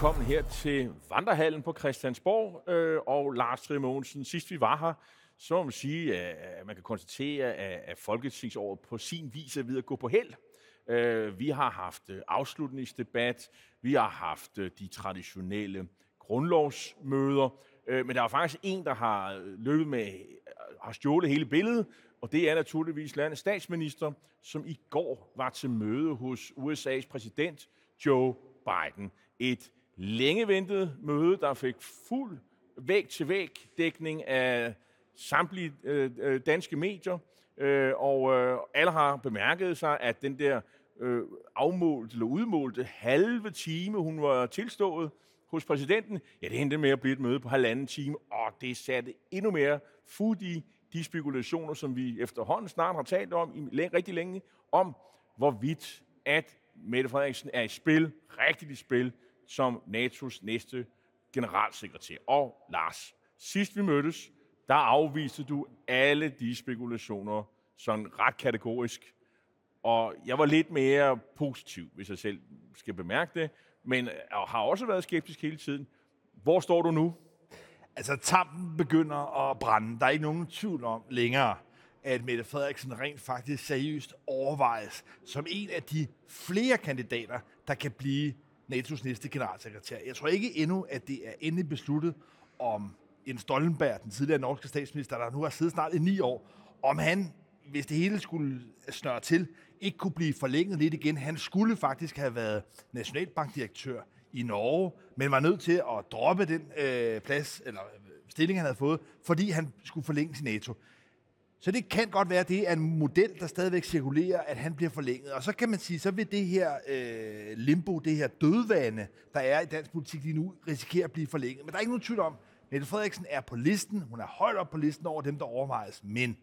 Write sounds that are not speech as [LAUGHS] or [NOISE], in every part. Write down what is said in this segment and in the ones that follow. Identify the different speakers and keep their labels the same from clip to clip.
Speaker 1: velkommen her til Vandrehallen på Christiansborg. Øh, og Lars Trier Mogensen, sidst vi var her, så må man sige, at man kan konstatere, at Folketingsåret på sin vis er ved at gå på held. Øh, vi har haft øh, afslutningsdebat, vi har haft øh, de traditionelle grundlovsmøder, øh, men der er faktisk en, der har løbet med, har stjålet hele billedet, og det er naturligvis landets statsminister, som i går var til møde hos USA's præsident Joe Biden. Et længe ventet møde, der fik fuld væg-til-væg dækning af samtlige øh, øh, danske medier, øh, og øh, alle har bemærket sig, at den der øh, afmålte eller udmålte halve time, hun var tilstået hos præsidenten, ja, det endte med at blive et møde på halvanden time, og det satte endnu mere fod i de spekulationer, som vi efterhånden snart har talt om i rigtig længe, om hvorvidt at Mette Frederiksen er i spil, rigtigt i spil, som NATO's næste generalsekretær. Og Lars, sidst vi mødtes, der afviste du alle de spekulationer sådan ret kategorisk. Og jeg var lidt mere positiv, hvis jeg selv skal bemærke det, men har også været skeptisk hele tiden. Hvor står du nu?
Speaker 2: Altså, tampen begynder at brænde. Der er ikke nogen tvivl om længere, at Mette Frederiksen rent faktisk seriøst overvejes som en af de flere kandidater, der kan blive NATO's næste generalsekretær. Jeg tror ikke endnu, at det er endelig besluttet, om Jens Stoltenberg, den tidligere norske statsminister, der nu har siddet snart i ni år, om han, hvis det hele skulle snøre til, ikke kunne blive forlænget lidt igen. Han skulle faktisk have været nationalbankdirektør i Norge, men var nødt til at droppe den øh, plads, eller øh, stilling, han havde fået, fordi han skulle forlænge sin NATO. Så det kan godt være, at det er en model, der stadigvæk cirkulerer, at han bliver forlænget. Og så kan man sige, så vil det her øh, limbo, det her dødvande, der er i dansk politik lige nu, risikere at blive forlænget. Men der er ikke nogen tvivl om, Mette Frederiksen er på listen. Hun er højt op på listen over dem, der overvejes. Men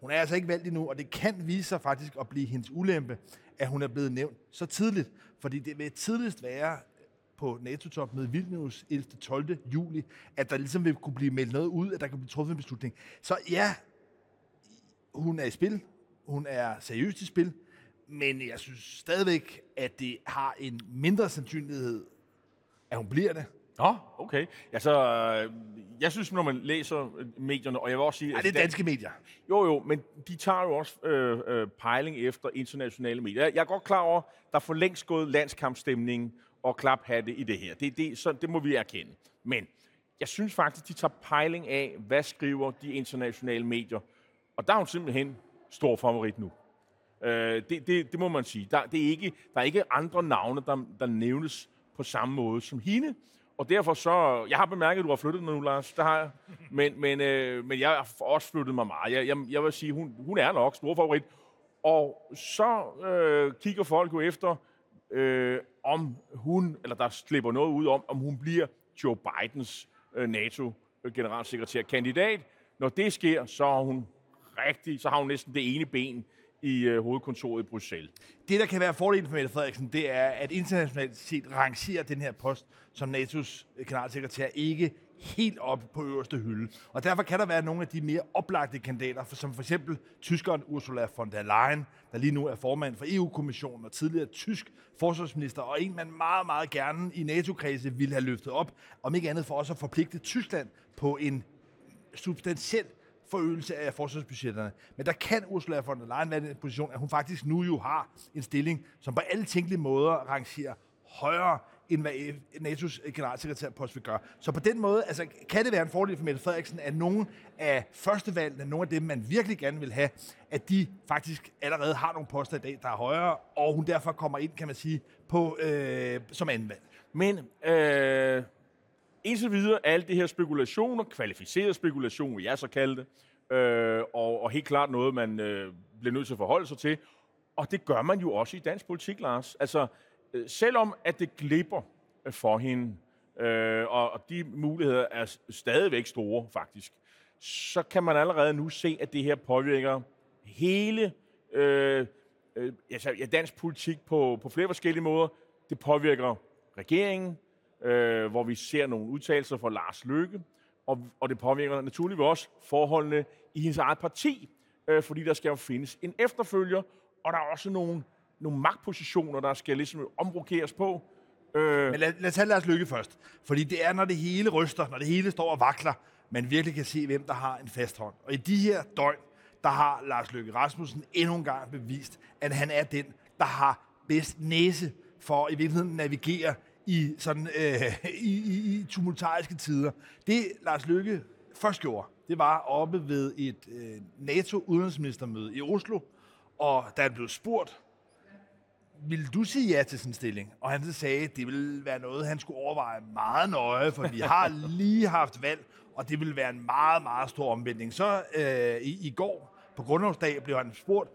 Speaker 2: hun er altså ikke valgt endnu, og det kan vise sig faktisk at blive hendes ulempe, at hun er blevet nævnt så tidligt. Fordi det vil tidligst være på NATO-topmødet Vilnius 11. 12. juli, at der ligesom vil kunne blive meldt noget ud, at der kan blive truffet en beslutning. Så ja, hun er i spil. Hun er seriøst i spil. Men jeg synes stadigvæk, at det har en mindre sandsynlighed, at hun bliver det.
Speaker 1: Nå, okay. Altså, jeg synes, når man læser medierne, og jeg vil også sige...
Speaker 2: Ja, det er danske medier.
Speaker 1: Jo, jo, men de tager jo også øh, øh, pejling efter internationale medier. Jeg er godt klar over, der er for længst gået landskampstemning og klaphatte i det her. Det, det, så, det må vi erkende. Men jeg synes faktisk, de tager pejling af, hvad skriver de internationale medier og der er hun simpelthen stor favorit nu. Øh, det, det, det må man sige. Der, det er ikke, der er ikke andre navne, der, der nævnes på samme måde som hende. Og derfor så... Jeg har bemærket, at du har flyttet mig nu, Lars. Det har jeg. Men, men, øh, men jeg har også flyttet mig meget. Jeg, jeg, jeg vil sige, hun, hun er nok stor favorit. Og så øh, kigger folk jo efter, øh, om hun, eller der slipper noget ud om, om hun bliver Joe Bidens øh, NATO-generalsekretær-kandidat. Øh, Når det sker, så er hun rigtig, så har hun næsten det ene ben i øh, hovedkontoret i Bruxelles.
Speaker 2: Det, der kan være fordelen for Mette Frederiksen, det er, at internationalt set rangerer den her post som NATO's øh, generalsekretær ikke helt op på øverste hylde. Og derfor kan der være nogle af de mere oplagte kandidater, som for eksempel tyskeren Ursula von der Leyen, der lige nu er formand for EU-kommissionen og tidligere tysk forsvarsminister, og en, man meget, meget gerne i NATO-kredse ville have løftet op, om ikke andet for også at forpligte Tyskland på en substantiel forøgelse af forsvarsbudgetterne. Men der kan Ursula von der Leyen være i den position, at hun faktisk nu jo har en stilling, som på alle tænkelige måder rangerer højere end hvad e- NATO's generalsekretærpost vil gøre. Så på den måde altså, kan det være en fordel for Mette Frederiksen, at nogle af førstevalgene, nogle af dem, man virkelig gerne vil have, at de faktisk allerede har nogle poster i dag, der er højere, og hun derfor kommer ind, kan man sige, på, øh, som anden valg.
Speaker 1: Men øh, indtil videre alle det her spekulationer, kvalificeret spekulation, vil jeg så kalde det, øh, og, og helt klart noget, man øh, bliver nødt til at forholde sig til. Og det gør man jo også i dansk politik, Lars. Altså, øh, selvom at det glipper øh, for hende, øh, og, og de muligheder er stadigvæk store, faktisk, så kan man allerede nu se, at det her påvirker hele øh, øh, altså, ja, dansk politik på, på flere forskellige måder. Det påvirker regeringen, øh, hvor vi ser nogle udtalelser fra Lars Løkke, og, og det påvirker naturligvis også forholdene i hendes eget parti, øh, fordi der skal jo findes en efterfølger, og der er også nogle, nogle magtpositioner, der skal ligesom omrokeres på.
Speaker 2: Øh. Men lad, lad os tage Lars Lykke først. Fordi det er, når det hele ryster, når det hele står og vakler, man virkelig kan se, hvem der har en fast hånd. Og i de her døgn, der har Lars Løkke Rasmussen endnu en gang bevist, at han er den, der har bedst næse for i virkeligheden navigere i, sådan, øh, i, i, i tumultariske tider. Det Lars Løkke først gjorde, det var oppe ved et øh, NATO-udenrigsministermøde i Oslo, og da han blev spurgt, vil du sige ja til sådan en stilling? Og han så sagde, at det ville være noget, han skulle overveje meget nøje, for vi har lige haft valg, og det ville være en meget, meget stor omvendning. Så øh, i, i går på grundlovsdag blev han spurgt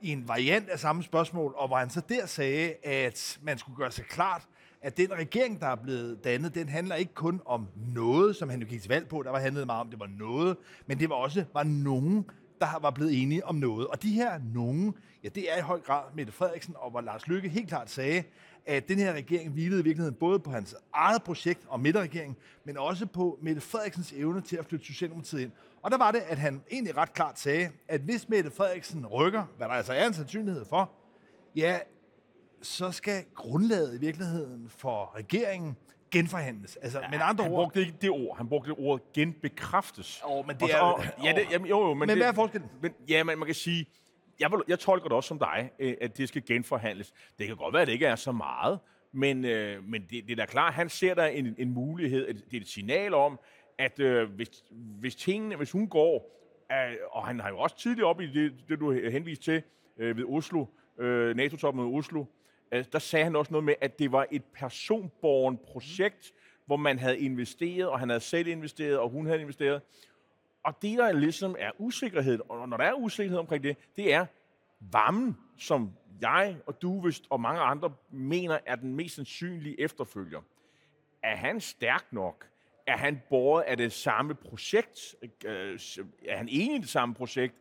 Speaker 2: i en variant af samme spørgsmål, og hvor han så der sagde, at man skulle gøre sig klart, at den regering, der er blevet dannet, den handler ikke kun om noget, som han jo gik til valg på, der var handlet meget om, det var noget, men det var også var nogen, der var blevet enige om noget. Og de her nogen, ja, det er i høj grad Mette Frederiksen, og hvor Lars Lykke helt klart sagde, at den her regering hvilede i virkeligheden både på hans eget projekt om midterregering, men også på Mette Frederiksens evne til at flytte Socialdemokratiet ind. Og der var det, at han egentlig ret klart sagde, at hvis Mette Frederiksen rykker, hvad der altså er en sandsynlighed for, ja, så skal grundlaget i virkeligheden for regeringen genforhandles. Altså, ja,
Speaker 1: men andre han ord... brugte ikke det ord. Han brugte det ord genbekræftes.
Speaker 2: Oh, men det er... Og,
Speaker 1: ja, det, jamen, jo, jo, men,
Speaker 2: men
Speaker 1: det,
Speaker 2: hvad er forskellen?
Speaker 1: Men, ja, men man kan sige, jeg, jeg tolker det også som dig, øh, at det skal genforhandles. Det kan godt være, at det ikke er så meget, men, øh, men det, det er da klart, han ser der en, en mulighed, det er et signal om, at øh, hvis, hvis, tingene, hvis hun går, øh, og han har jo også tidligere op i det, det du henviste til øh, ved Oslo, øh, NATO-toppen i Oslo, Øh, der sagde han også noget med, at det var et personborgen projekt, hvor man havde investeret, og han havde selv investeret, og hun havde investeret. Og det, der ligesom er usikkerhed, og når der er usikkerhed omkring det, det er varmen, som jeg og du vist og mange andre mener er den mest sandsynlige efterfølger. Er han stærk nok? Er han båret af det samme projekt? Øh, er han enig i det samme projekt?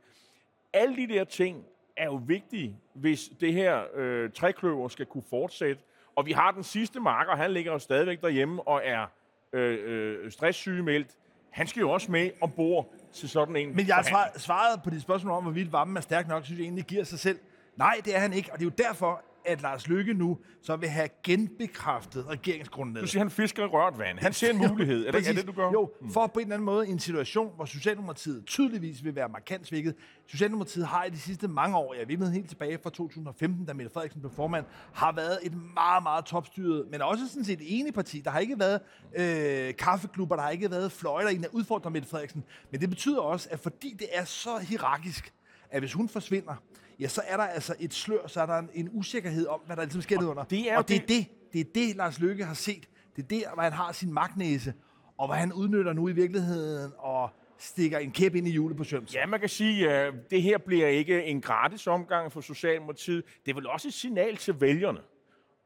Speaker 1: Alle de der ting er jo vigtige, hvis det her øh, trækløver skal kunne fortsætte. Og vi har den sidste marker, han ligger jo stadigvæk derhjemme og er øh, øh, stresssygemeldt. Han skal jo også med ombord til sådan en
Speaker 2: Men jeg har svaret på dit spørgsmål om, hvorvidt varmen er stærk nok, synes jeg egentlig giver sig selv. Nej, det er han ikke, og det er jo derfor, at Lars Lykke nu så vil have genbekræftet regeringsgrundlaget.
Speaker 1: Du siger, han fisker i rørt vand. Han ser en [LAUGHS] mulighed. er, det, er det, du gør?
Speaker 2: Jo, hmm. for på en eller anden måde i en situation, hvor Socialdemokratiet tydeligvis vil være markant svækket. Socialdemokratiet har i de sidste mange år, jeg ved helt tilbage fra 2015, da Mette Frederiksen blev formand, har været et meget, meget topstyret, men også sådan set et enigt parti. Der har ikke været øh, kaffeklubber, der har ikke været fløjter, der udfordrer Mette Frederiksen. Men det betyder også, at fordi det er så hierarkisk, at hvis hun forsvinder, ja, så er der altså et slør, så er der en, en usikkerhed om, hvad der ligesom sker under. Det er og det, det er det, det er det, Lars Løkke har set. Det er der, hvor han har sin magtnæse, og hvad han udnytter nu i virkeligheden, og stikker en kæp ind i hjulet på Søms.
Speaker 1: Ja, man kan sige, at uh, det her bliver ikke en gratis omgang for Socialdemokratiet. Det er vel også et signal til vælgerne.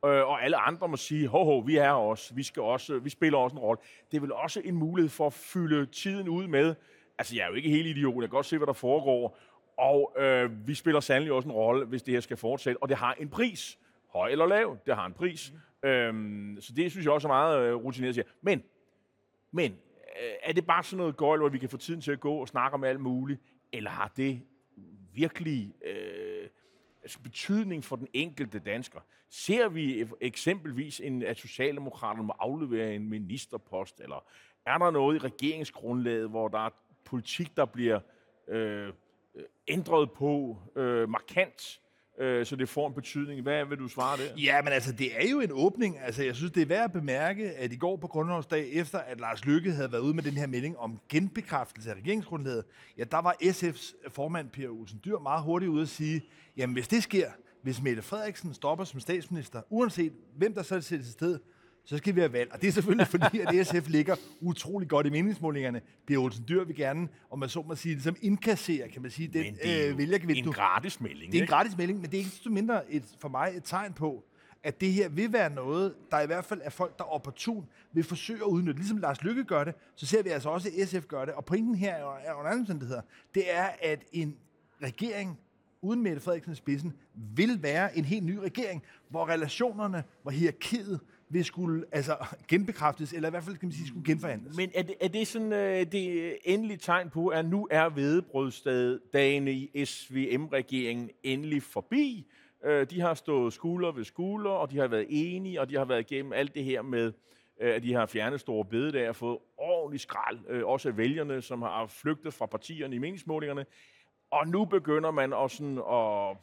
Speaker 1: Uh, og alle andre må sige, ho, ho, vi er også, vi, skal også, vi spiller også en rolle. Det er vel også en mulighed for at fylde tiden ud med, altså jeg er jo ikke helt idiot, jeg kan godt se, hvad der foregår, og øh, vi spiller sandelig også en rolle, hvis det her skal fortsætte, og det har en pris. Høj eller lav, det har en pris. Mm. Øhm, så det synes jeg også er meget øh, rutineret siger. Men, men øh, er det bare sådan noget gøjl, hvor vi kan få tiden til at gå og snakke om alt muligt, eller har det virkelig øh, altså betydning for den enkelte dansker? Ser vi eksempelvis, en, at Socialdemokraterne må aflevere en ministerpost, eller er der noget i regeringsgrundlaget, hvor der er politik, der bliver øh, Øh, Øh, ændret på øh, markant, øh, så det får en betydning. Hvad vil du svare der?
Speaker 2: Ja, men altså, det er jo en åbning. Altså, jeg synes, det er værd at bemærke, at i går på Grundlovsdag, efter at Lars Lykke havde været ude med den her melding om genbekræftelse af regeringsgrundlaget, ja, der var SF's formand, Per Olsen Dyr, meget hurtigt ude at sige, jamen hvis det sker, hvis Mette Frederiksen stopper som statsminister, uanset hvem der så sættes i sted, så skal vi have valg. Og det er selvfølgelig [LAUGHS] fordi, at SF ligger utrolig godt i meningsmålingerne. Pia Olsen Dyr vil gerne, om man så må sige, ligesom indkassere, kan man sige, den
Speaker 1: øh, vælgergevind. en gratis melding.
Speaker 2: Det er en gratis melding, men det er ikke så mindre et, for mig et tegn på, at det her vil være noget, der i hvert fald er folk, der opportun vil forsøge at udnytte. Ligesom Lars Lykke gør det, så ser vi altså også, at SF gør det. Og pointen her er under anden omstændigheder, det er, at en regering uden Mette Frederiksen spidsen vil være en helt ny regering, hvor relationerne, hvor hierarkiet vil skulle altså, genbekræftes, eller i hvert fald kan man sige, skulle genforhandles.
Speaker 1: Men er det, er det sådan øh, det endelige tegn på, at nu er vedebrødsdagene i SVM-regeringen endelig forbi? Øh, de har stået skulder ved skulder, og de har været enige, og de har været igennem alt det her med, øh, at de har fjernet store bededag og fået ordentlig skrald, øh, også af vælgerne, som har flygtet fra partierne i meningsmålingerne. Og nu begynder man også sådan at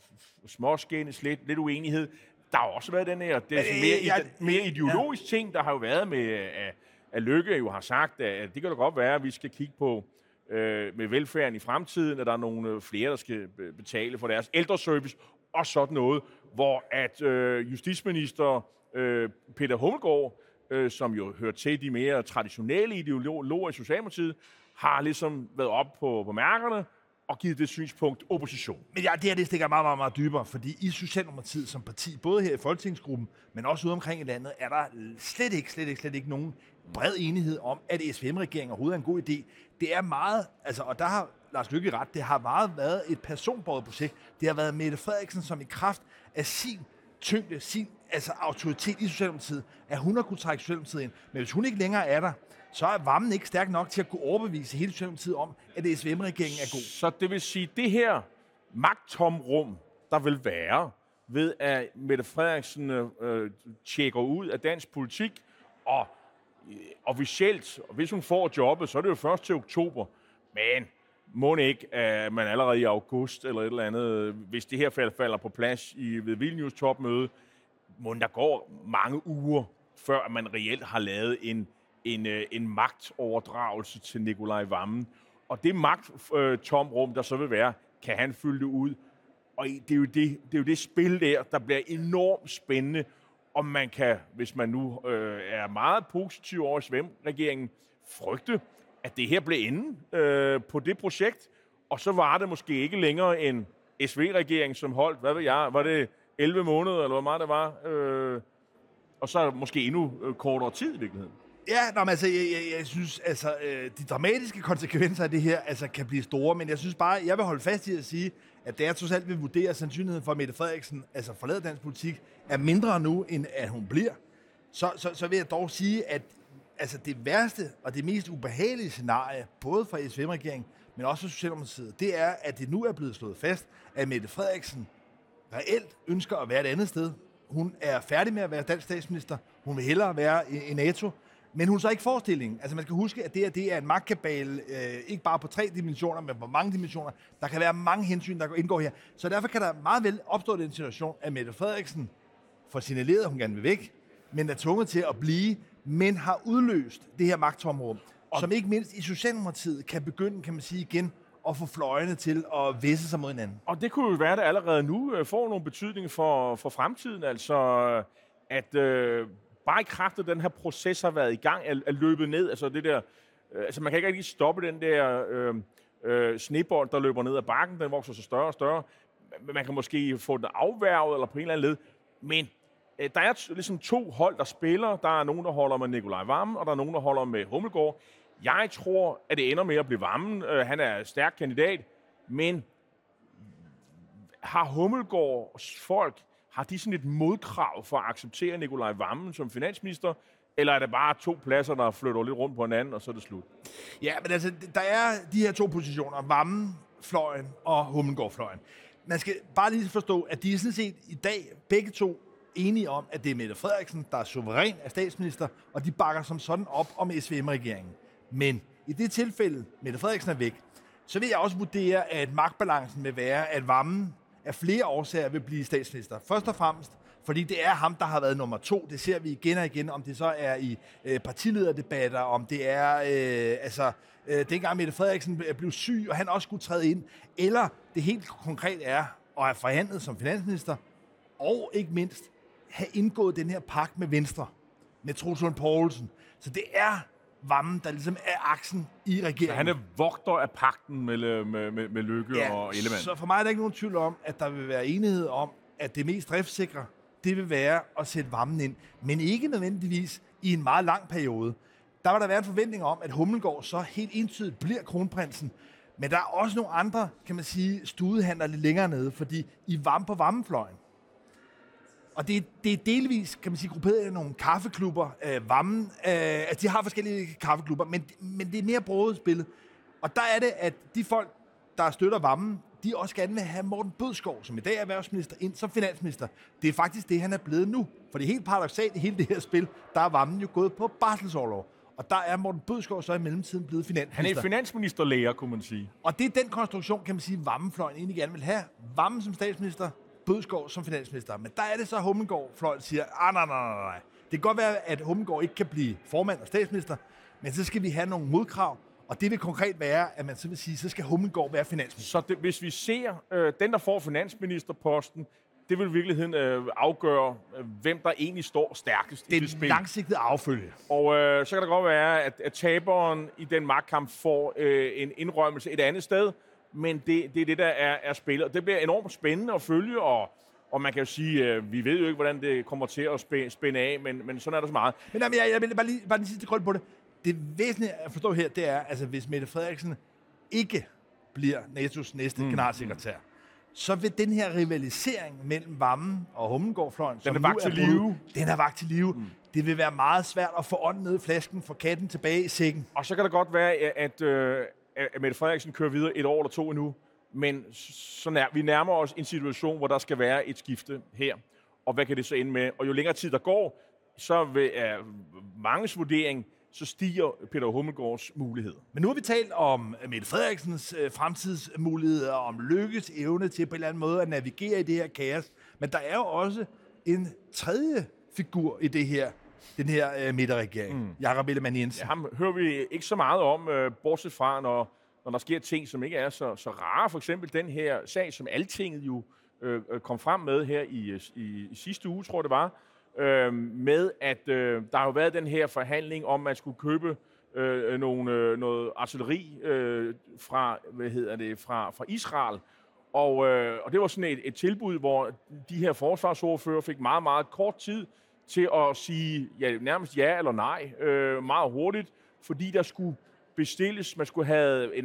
Speaker 1: småskændes lidt, lidt uenighed. Der har også været den her, det er mere,
Speaker 2: Øh, jeg-
Speaker 1: mere ideologisk ja. ting, der har jo været med, at, at Lykke jo har sagt, at det kan da godt være, at vi skal kigge på øh, med velfærden i fremtiden, at der er nogle øh, flere, der skal be- betale for deres ældreservice og sådan noget, hvor at øh, justitsminister øh, Peter Hummelgaard, øh, som jo hører til de mere traditionelle ideologer i Socialdemokratiet, har ligesom været op på, på mærkerne og givet det synspunkt opposition.
Speaker 2: Men ja, det her det stikker meget, meget, meget dybere, fordi i Socialdemokratiet som parti, både her i Folketingsgruppen, men også ude omkring i landet, er der slet ikke, slet ikke, slet ikke nogen bred enighed om, at SVM-regeringen overhovedet er en god idé. Det er meget, altså, og der har Lars Lykke ret, det har meget været et personbåret projekt. Det har været Mette Frederiksen, som i kraft af sin tyngde, sin altså autoritet i Socialdemokratiet, at hun har kunne trække Socialdemokratiet ind. Men hvis hun ikke længere er der, så er varmen ikke stærk nok til at kunne overbevise hele Socialdemokratiet om, at SVM-regeringen er god.
Speaker 1: Så det vil sige, det her magttomrum, der vil være, ved at Mette Frederiksen øh, øh, tjekker ud af dansk politik, og øh, officielt, og hvis hun får jobbet, så er det jo først til oktober. Men må ikke, at man allerede i august eller et eller andet, hvis det her fald falder på plads i, ved Vilnius topmøde, må der går mange uger, før at man reelt har lavet en, en, øh, en magtoverdragelse til Nikolaj Vammen. Og det magttomrum, øh, der så vil være, kan han fylde det ud. Og det er, jo det, det er jo det spil der, der bliver enormt spændende, om man kan, hvis man nu øh, er meget positiv over Svend-regeringen, frygte, at det her blev enden øh, på det projekt, og så var det måske ikke længere en SV-regering, som holdt, hvad ved jeg, var det 11 måneder, eller hvor meget det var, øh, og så måske endnu øh, kortere tid i virkeligheden.
Speaker 2: Ja, nå, men altså, jeg, jeg, jeg synes, altså, øh, de dramatiske konsekvenser af det her altså, kan blive store, men jeg synes bare, jeg vil holde fast i at sige, at det er trods alt vil vurdere sandsynligheden for, at Mette Frederiksen altså forlader dansk politik, er mindre nu, end at hun bliver. Så, så, så vil jeg dog sige, at altså, det værste og det mest ubehagelige scenarie, både for SVM-regeringen, men også for Socialdemokratiet, det er, at det nu er blevet slået fast, at Mette Frederiksen reelt ønsker at være et andet sted. Hun er færdig med at være dansk statsminister. Hun vil hellere være i, i NATO. Men hun så ikke forestillingen. Altså man skal huske, at det her det er en magtkabale, øh, ikke bare på tre dimensioner, men på mange dimensioner. Der kan være mange hensyn, der indgår her. Så derfor kan der meget vel opstå den situation, at Mette Frederiksen får signaleret, at hun gerne vil væk, men er tvunget til at blive, men har udløst det her magtområde, som ikke mindst i Socialdemokratiet kan begynde, kan man sige igen, at få fløjene til at væsse sig mod hinanden.
Speaker 1: Og det kunne jo være, at det allerede nu øh, får nogle betydning for, for fremtiden. Altså, at øh, bare i kraft af den her proces har været i gang, er, er løbet ned. Altså, det der, øh, altså, man kan ikke rigtig stoppe den der øh, øh, snebold, der løber ned ad bakken. Den vokser så større og større. Man kan måske få den afværget eller på en eller anden led. Men øh, der er t- ligesom to hold, der spiller. Der er nogen, der holder med Nikolaj Vammen, og der er nogen, der holder med Hummelgaard. Jeg tror, at det ender med at blive Vammen. Øh, han er stærk kandidat, men har Hummelgaards folk, har de sådan et modkrav for at acceptere Nikolaj Vammen som finansminister, eller er det bare to pladser, der flytter lidt rundt på hinanden, og så er det slut?
Speaker 2: Ja, men altså, der er de her to positioner, Vammen-fløjen og Hummelgaard-fløjen. Man skal bare lige forstå, at de er sådan set i dag begge to enige om, at det er Mette Frederiksen, der er suveræn af statsminister, og de bakker som sådan op om SVM-regeringen. Men i det tilfælde, Mette Frederiksen er væk, så vil jeg også vurdere, at magtbalancen vil være, at Vammen af flere årsager vil blive statsminister. Først og fremmest, fordi det er ham, der har været nummer to. Det ser vi igen og igen, om det så er i øh, partilederdebatter, om det er, øh, altså, øh, dengang Mette Frederiksen blev syg, og han også skulle træde ind, eller det helt konkret er at have forhandlet som finansminister, og ikke mindst have indgået den her pagt med Venstre, med Troels Poulsen. Så det er Vammen, der ligesom er aksen i regeringen.
Speaker 1: Han er vogter af pakten med, med, med, med Lykke og Ellemann.
Speaker 2: Så for mig er der ikke nogen tvivl om, at der vil være enighed om, at det mest driftsikre, det vil være at sætte varmen ind. Men ikke nødvendigvis i en meget lang periode. Der vil der være en forventning om, at Hummelgaard så helt entydigt bliver kronprinsen. Men der er også nogle andre, kan man sige, studehandler lidt længere nede, fordi I varme på varmefløjen. Og det, det er delvis, kan man sige, grupperet i nogle kaffeklubber. Øh, Vammen, øh, altså de har forskellige kaffeklubber, men, men det er mere broget spillet. Og der er det, at de folk, der støtter Vammen, de også gerne vil have Morten Bødskov, som i dag er erhvervsminister, ind som finansminister. Det er faktisk det, han er blevet nu. For det er helt paradoxalt i hele det her spil, der er Vammen jo gået på barselsårlov. Og der er Morten Bødskov så i mellemtiden blevet finansminister.
Speaker 1: Han er finansministerlæger, kunne man sige.
Speaker 2: Og det er den konstruktion, kan man sige, Vammenfløjen egentlig gerne vil have. Vammen som statsminister, Bødskov som finansminister. Men der er det så, at Hummengård fløjen siger, ah, nej, nej, nej, nej. Det kan godt være, at Hummengård ikke kan blive formand og statsminister, men så skal vi have nogle modkrav, og det vil konkret være, at man så vil sige, så skal Hummengård være finansminister.
Speaker 1: Så det, hvis vi ser øh, den, der får finansministerposten, det vil i virkeligheden øh, afgøre, øh, hvem der egentlig står stærkest
Speaker 2: det
Speaker 1: i det spil.
Speaker 2: langsigtet affølge.
Speaker 1: Og øh, så kan det godt være, at, at taberen i den magtkamp får øh, en indrømmelse et andet sted, men det, det er det, der er, er spillet. Det bliver enormt spændende at følge, og, og man kan jo sige, øh, vi ved jo ikke, hvordan det kommer til at spænde, spænde af, men, men sådan er der så meget.
Speaker 2: Men jamen, jeg, jeg vil bare lige, bare lige sidste krøl på det. Det væsentlige at forstå her, det er, altså hvis Mette Frederiksen ikke bliver NATO's næste mm. generalsekretær, så vil den her rivalisering mellem Vammen og Hummengårdfløjen, som
Speaker 1: er
Speaker 2: nu
Speaker 1: vakt til live.
Speaker 2: den er vagt til live. Mm. Det vil være meget svært at få ånden ned i flasken, få katten tilbage i sækken.
Speaker 1: Og så kan det godt være, at, øh, at Mette Frederiksen kører videre et år eller to endnu, men så nær, vi nærmer os en situation, hvor der skal være et skifte her. Og hvad kan det så ende med? Og jo længere tid der går, så vil uh, manges vurdering, så stiger Peter Hummelgaards mulighed.
Speaker 2: Men nu har vi talt om Mette Frederiksens øh, fremtidsmuligheder, om lykkes evne til på en eller anden måde at navigere i det her kaos. Men der er jo også en tredje figur i det her, den her øh, midterregering, mm. Jakob Ellemann Jensen.
Speaker 1: Ja, ham hører vi ikke så meget om, øh, bortset fra, når, når der sker ting, som ikke er så, så rare. For eksempel den her sag, som Altinget jo øh, øh, kom frem med her i, i, i sidste uge, tror jeg det var, øh, med at øh, der har jo været den her forhandling om, at man skulle købe øh, nogle, øh, noget artilleri øh, fra, hvad hedder det, fra, fra Israel. Og, øh, og det var sådan et, et tilbud, hvor de her forsvarsordfører fik meget, meget kort tid til at sige ja, nærmest ja eller nej øh, meget hurtigt, fordi der skulle bestilles, man skulle have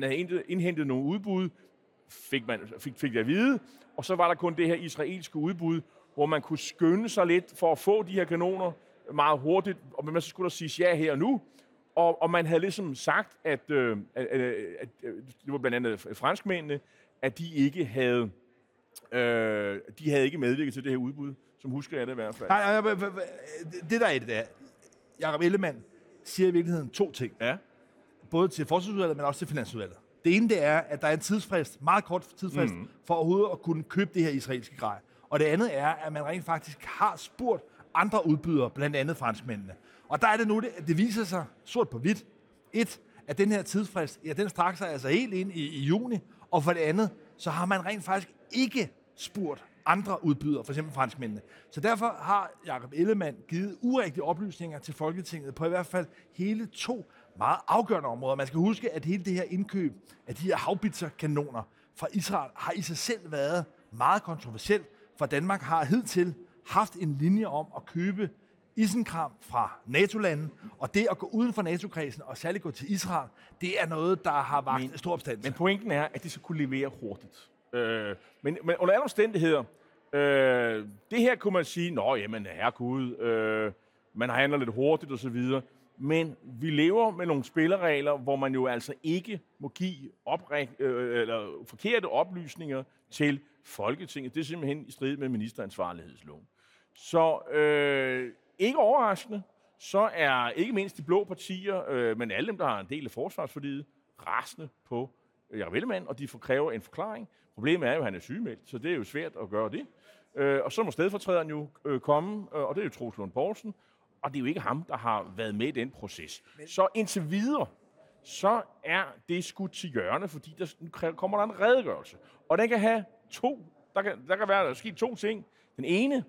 Speaker 1: indhentet nogle udbud, fik, man, fik, fik det at vide, og så var der kun det her israelske udbud, hvor man kunne skynde sig lidt for at få de her kanoner meget hurtigt, og man så skulle der sige ja her og nu, og, og man havde ligesom sagt, at, øh, at, at, at det var blandt andet franskmændene, at de ikke havde, øh, de havde ikke medvirket til det her udbud, som husker jeg det i hvert fald.
Speaker 2: Nej, nej, nej, det der er det der. Jakob Ellemann siger i virkeligheden to ting.
Speaker 1: Ja.
Speaker 2: Både til forsvarsudvalget, men også til finansudvalget. Det ene det er, at der er en tidsfrist, meget kort tidsfrist, mm. for overhovedet at kunne købe det her israelske grej. Og det andet er, at man rent faktisk har spurgt andre udbydere, blandt andet franskmændene. Og der er det nu, det, det viser sig sort på hvidt. Et, at den her tidsfrist, ja, den strækker sig altså helt ind i, i juni. Og for det andet, så har man rent faktisk ikke spurgt andre udbydere, for eksempel franskmændene. Så derfor har Jakob Ellemann givet urigtige oplysninger til Folketinget på i hvert fald hele to meget afgørende områder. Man skal huske, at hele det her indkøb af de her havbitserkanoner fra Israel har i sig selv været meget kontroversielt, for Danmark har hidtil haft en linje om at købe isenkram fra NATO-landen, og det at gå uden for NATO-kredsen, og særligt gå til Israel, det er noget, der har vagt men, stor opstand.
Speaker 1: Men pointen er, at de skal kunne levere hurtigt. Øh, men, men under alle omstændigheder, øh, det her kunne man sige, nå jamen herregud, øh, man handler lidt hurtigt osv., men vi lever med nogle spilleregler, hvor man jo altså ikke må give opræk, øh, eller forkerte oplysninger til Folketinget. Det er simpelthen i strid med ministeransvarlighedsloven. Så øh, ikke overraskende, så er ikke mindst de blå partier, øh, men alle dem, der har en del af forsvarsforliget, rasende på Jacob Ellemann, og de får kræver en forklaring. Problemet er jo, at han er sygemeldt, så det er jo svært at gøre det. Øh, og så må stedfortræderen jo øh, komme, øh, og det er jo Troels Lund Poulsen, og det er jo ikke ham, der har været med i den proces. Men... Så indtil videre, så er det skudt til hjørne, fordi der nu kommer der en redegørelse. Og den kan have to, der kan, der kan være der sket to ting. Den ene,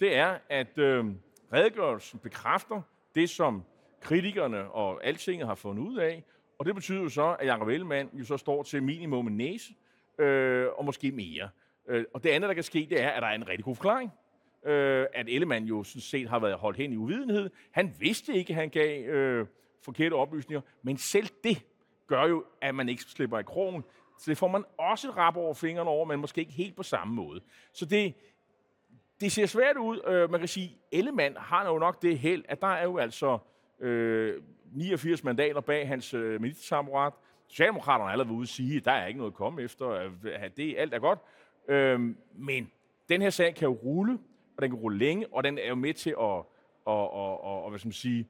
Speaker 1: det er, at øh, redegørelsen bekræfter det, som kritikerne og altinget har fundet ud af, og det betyder jo så, at Jacob Ellemann jo så står til minimum en næse, øh, og måske mere. Øh, og det andet, der kan ske, det er, at der er en rigtig god forklaring. Øh, at Ellemann jo sådan set har været holdt hen i uvidenhed. Han vidste ikke, at han gav øh, forkerte oplysninger, men selv det gør jo, at man ikke slipper i krogen. Så det får man også et rap over fingrene over, men måske ikke helt på samme måde. Så det, det ser svært ud. Øh, man kan sige, Ellemann har jo nok det held, at der er jo altså øh, 89 mandater bag hans øh, ministersamrat. Socialdemokraterne har allerede ude at sige, at der er ikke noget at komme efter, at det, alt er godt. Øhm, men den her sag kan jo rulle, og den kan rulle længe, og den er jo med til at, og, og, og, og hvad skal man sige,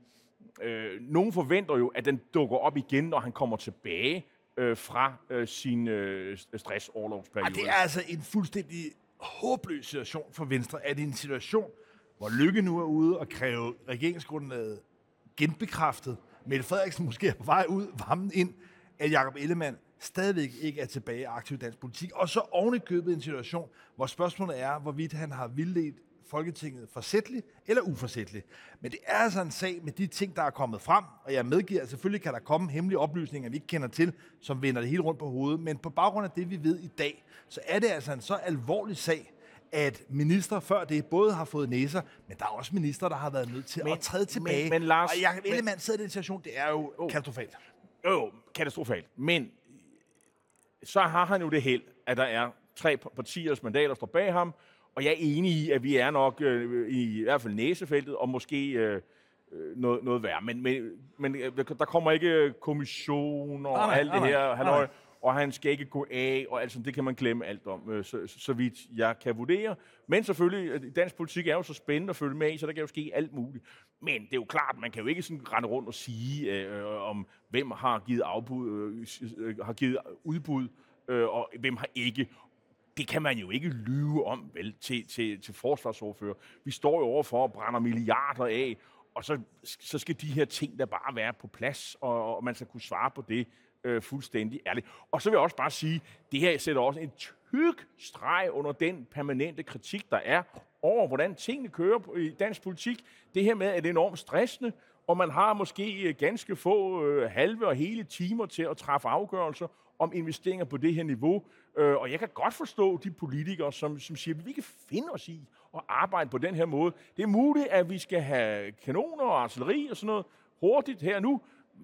Speaker 1: øh, nogen forventer jo, at den dukker op igen, når han kommer tilbage øh, fra øh, sin øh, stressoverlovsperiode.
Speaker 2: Ah, det er altså en fuldstændig håbløs situation for Venstre, at i en situation, hvor Lykke nu er ude og kræve regeringsgrundlaget genbekræftet, Mette Frederiksen måske er på vej ud, varmen ind, at Jacob Ellemann stadigvæk ikke er tilbage i aktiv dansk politik, og så ovenikøbet en situation, hvor spørgsmålet er, hvorvidt han har vildledt Folketinget forsætteligt eller uforsætteligt. Men det er altså en sag med de ting, der er kommet frem, og jeg medgiver, at selvfølgelig kan der komme hemmelige oplysninger, vi ikke kender til, som vender det hele rundt på hovedet. Men på baggrund af det, vi ved i dag, så er det altså en så alvorlig sag, at minister før det både har fået næser, men der er også minister, der har været nødt til men, at træde tilbage.
Speaker 1: Men, men Lars,
Speaker 2: og Jacob Ellemann sidder i den situation, det er jo oh, katastrofalt.
Speaker 1: Jo, katastrofalt. Men så har han jo det held, at der er tre partiers mandater, der står bag ham, og jeg er enig i, at vi er nok øh, i, i hvert fald næsefeltet, og måske øh, øh noget, noget værre. Men, men, men øh, der kommer ikke kommissioner og alt det her. Han nej og han skal ikke gå af, og altså, det kan man glemme alt om, øh, så, så, vidt jeg kan vurdere. Men selvfølgelig, øh, dansk politik er jo så spændende at følge med i, så der kan jo ske alt muligt. Men det er jo klart, man kan jo ikke sådan rende rundt og sige, øh, øh om hvem har givet, afbud, øh, har givet udbud, øh, og hvem har ikke det kan man jo ikke lyve om, vel, til, til, til forsvarsordfører. Vi står jo overfor at brænde milliarder af, og så, så skal de her ting der bare være på plads, og, og man skal kunne svare på det øh, fuldstændig ærligt. Og så vil jeg også bare sige, det her sætter også en tyk streg under den permanente kritik, der er over, hvordan tingene kører i dansk politik. Det her med, at det er enormt stressende, og man har måske øh, ganske få øh, halve og hele timer til at træffe afgørelser om investeringer på det her niveau. Øh, og jeg kan godt forstå de politikere, som, som siger, at vi kan finde os i at arbejde på den her måde. Det er muligt, at vi skal have kanoner og artilleri og sådan noget hurtigt her nu,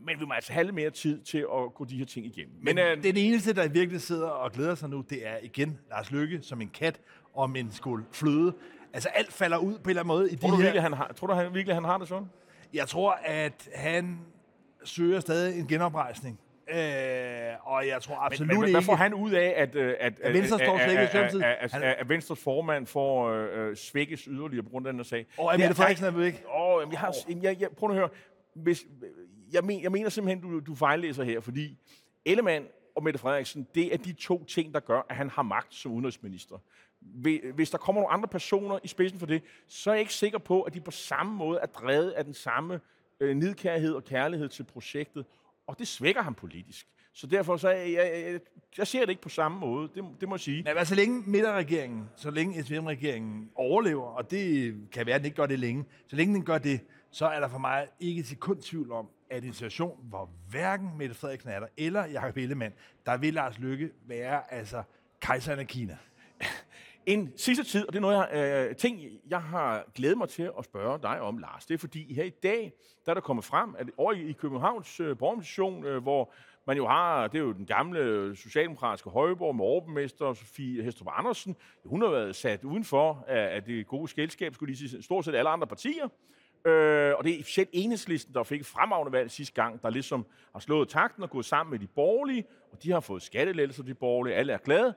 Speaker 1: men vi må altså have lidt mere tid til at gå de her ting igennem.
Speaker 2: Men, men øh, den eneste, der virkelig sidder og glæder sig nu, det er igen Lars Lykke som en kat om en skål fløde. Altså alt falder ud på en eller anden måde i
Speaker 1: tror
Speaker 2: de
Speaker 1: du
Speaker 2: her...
Speaker 1: Virkelig, han har, tror du han, virkelig, han har det sådan?
Speaker 2: Jeg tror, at han søger stadig en genoprejsning. Øh, og jeg tror absolut men, men,
Speaker 1: ikke...
Speaker 2: Hvad
Speaker 1: får han ud af, at, at, at,
Speaker 2: at Venstre står
Speaker 1: i at, at, at Venstres formand får øh, svækkes yderligere på grund af den her sag?
Speaker 2: Og at Mette Frederiksen er væk?
Speaker 1: Åh, jeg. Jeg, jeg, prøv at høre. Hvis, jeg, men, jeg mener simpelthen, du, du fejllæser her, fordi Ellemann og Mette Frederiksen, det er de to ting, der gør, at han har magt som udenrigsminister. Hvis der kommer nogle andre personer i spidsen for det, så er jeg ikke sikker på, at de på samme måde er drevet af den samme øh, nidkærhed og kærlighed til projektet, og det svækker ham politisk. Så derfor så jeg, jeg, jeg, jeg ser det ikke på samme måde, det, det må jeg sige.
Speaker 2: Men så længe midterregeringen, så længe SVM-regeringen overlever, og det kan være, at den ikke gør det længe, så længe den gør det, så er der for mig ikke til kun tvivl om, at en situation, hvor hverken Mette Frederiksen er der, eller Jacob Ellemann, der vil Lars Lykke være altså kejseren af Kina.
Speaker 1: En sidste tid, og det er noget, jeg, øh, ting, jeg har glædet mig til at spørge dig om, Lars. Det er fordi her i dag, der er der kommet frem, at over i Københavns øh, borgermission, øh, hvor man jo har, det er jo den gamle socialdemokratiske højborg med overborgmester Sofie Hestrup Andersen. Hun har været sat udenfor af, af det gode skældskab, skulle lige sige, stort set alle andre partier. Øh, og det er selv enhedslisten, der fik fremragende valg sidste gang, der ligesom har slået takten og gået sammen med de borgerlige, og de har fået skattelettelser, de borgerlige, alle er glade.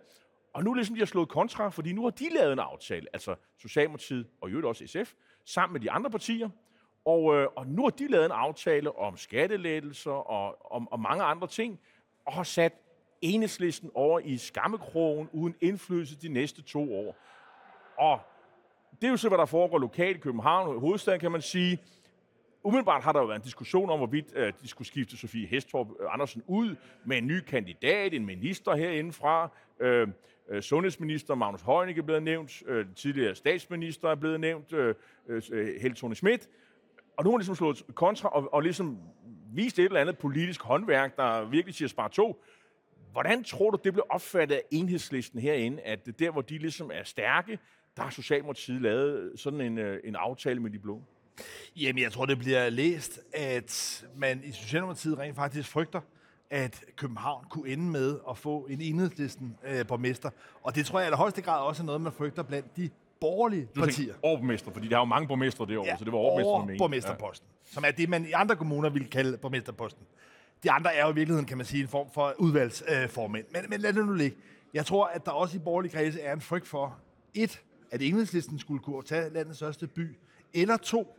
Speaker 1: Og nu ligesom de har slået kontra, fordi nu har de lavet en aftale, altså Socialdemokratiet og jo også SF, sammen med de andre partier. Og, øh, og nu har de lavet en aftale om skattelettelser og om og mange andre ting, og har sat enhedslisten over i skammekrogen uden indflydelse de næste to år. Og det er jo så, hvad der foregår lokalt i København, hovedstaden kan man sige. Umiddelbart har der jo været en diskussion om, hvorvidt øh, de skulle skifte Sofie Hestorp øh, Andersen ud med en ny kandidat, en minister herindefra. Øh, øh sundhedsminister Magnus Heunicke er blevet nævnt, øh, tidligere statsminister er blevet nævnt, øh, øh, Helle Thorne Schmidt. Og nu har ligesom slået kontra og, og ligesom vist et eller andet politisk håndværk, der virkelig siger spar to. Hvordan tror du, det blev opfattet af enhedslisten herinde, at der, hvor de ligesom er stærke, der har Socialdemokratiet lavet sådan en, øh, en aftale med de blå?
Speaker 2: Jamen, jeg tror, det bliver læst, at man i Socialdemokratiet rent faktisk frygter, at København kunne ende med at få en enhedslisten øh, borgmester. Og det tror jeg i højeste grad også er noget, man frygter blandt de borgerlige du partier.
Speaker 1: Overborgmester, fordi der er jo mange borgmestre derovre, ja, så det var overborgmesterposten,
Speaker 2: ja. som er det, man i andre kommuner ville kalde borgmesterposten. de andre er jo i virkeligheden, kan man sige, en form for udvalgsformænd. Men, men lad det nu ligge. Jeg tror, at der også i borgerlige kredse er en frygt for, et, at enhedslisten skulle kunne tage landets største by, eller to,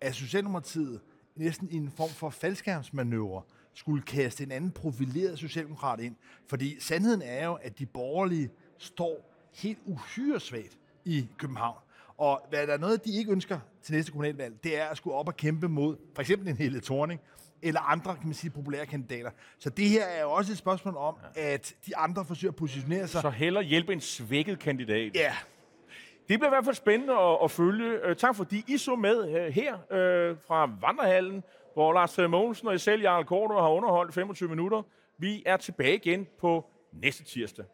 Speaker 2: at Socialdemokratiet næsten i en form for faldskærmsmanøvre skulle kaste en anden profileret socialdemokrat ind. Fordi sandheden er jo, at de borgerlige står helt uhyre svagt i København. Og hvad der er noget, de ikke ønsker til næste kommunalvalg, det er at skulle op og kæmpe mod for eksempel en Helle Thorning, eller andre, kan man sige, populære kandidater. Så det her er jo også et spørgsmål om, at de andre forsøger at positionere sig.
Speaker 1: Så heller hjælpe en svækket kandidat.
Speaker 2: Ja,
Speaker 1: det bliver i hvert fald spændende at, at følge. Øh, tak fordi I så med øh, her øh, fra Vandrehallen, hvor Lars Mogensen og jeg selv, Jarl Korto, har underholdt 25 minutter. Vi er tilbage igen på næste tirsdag.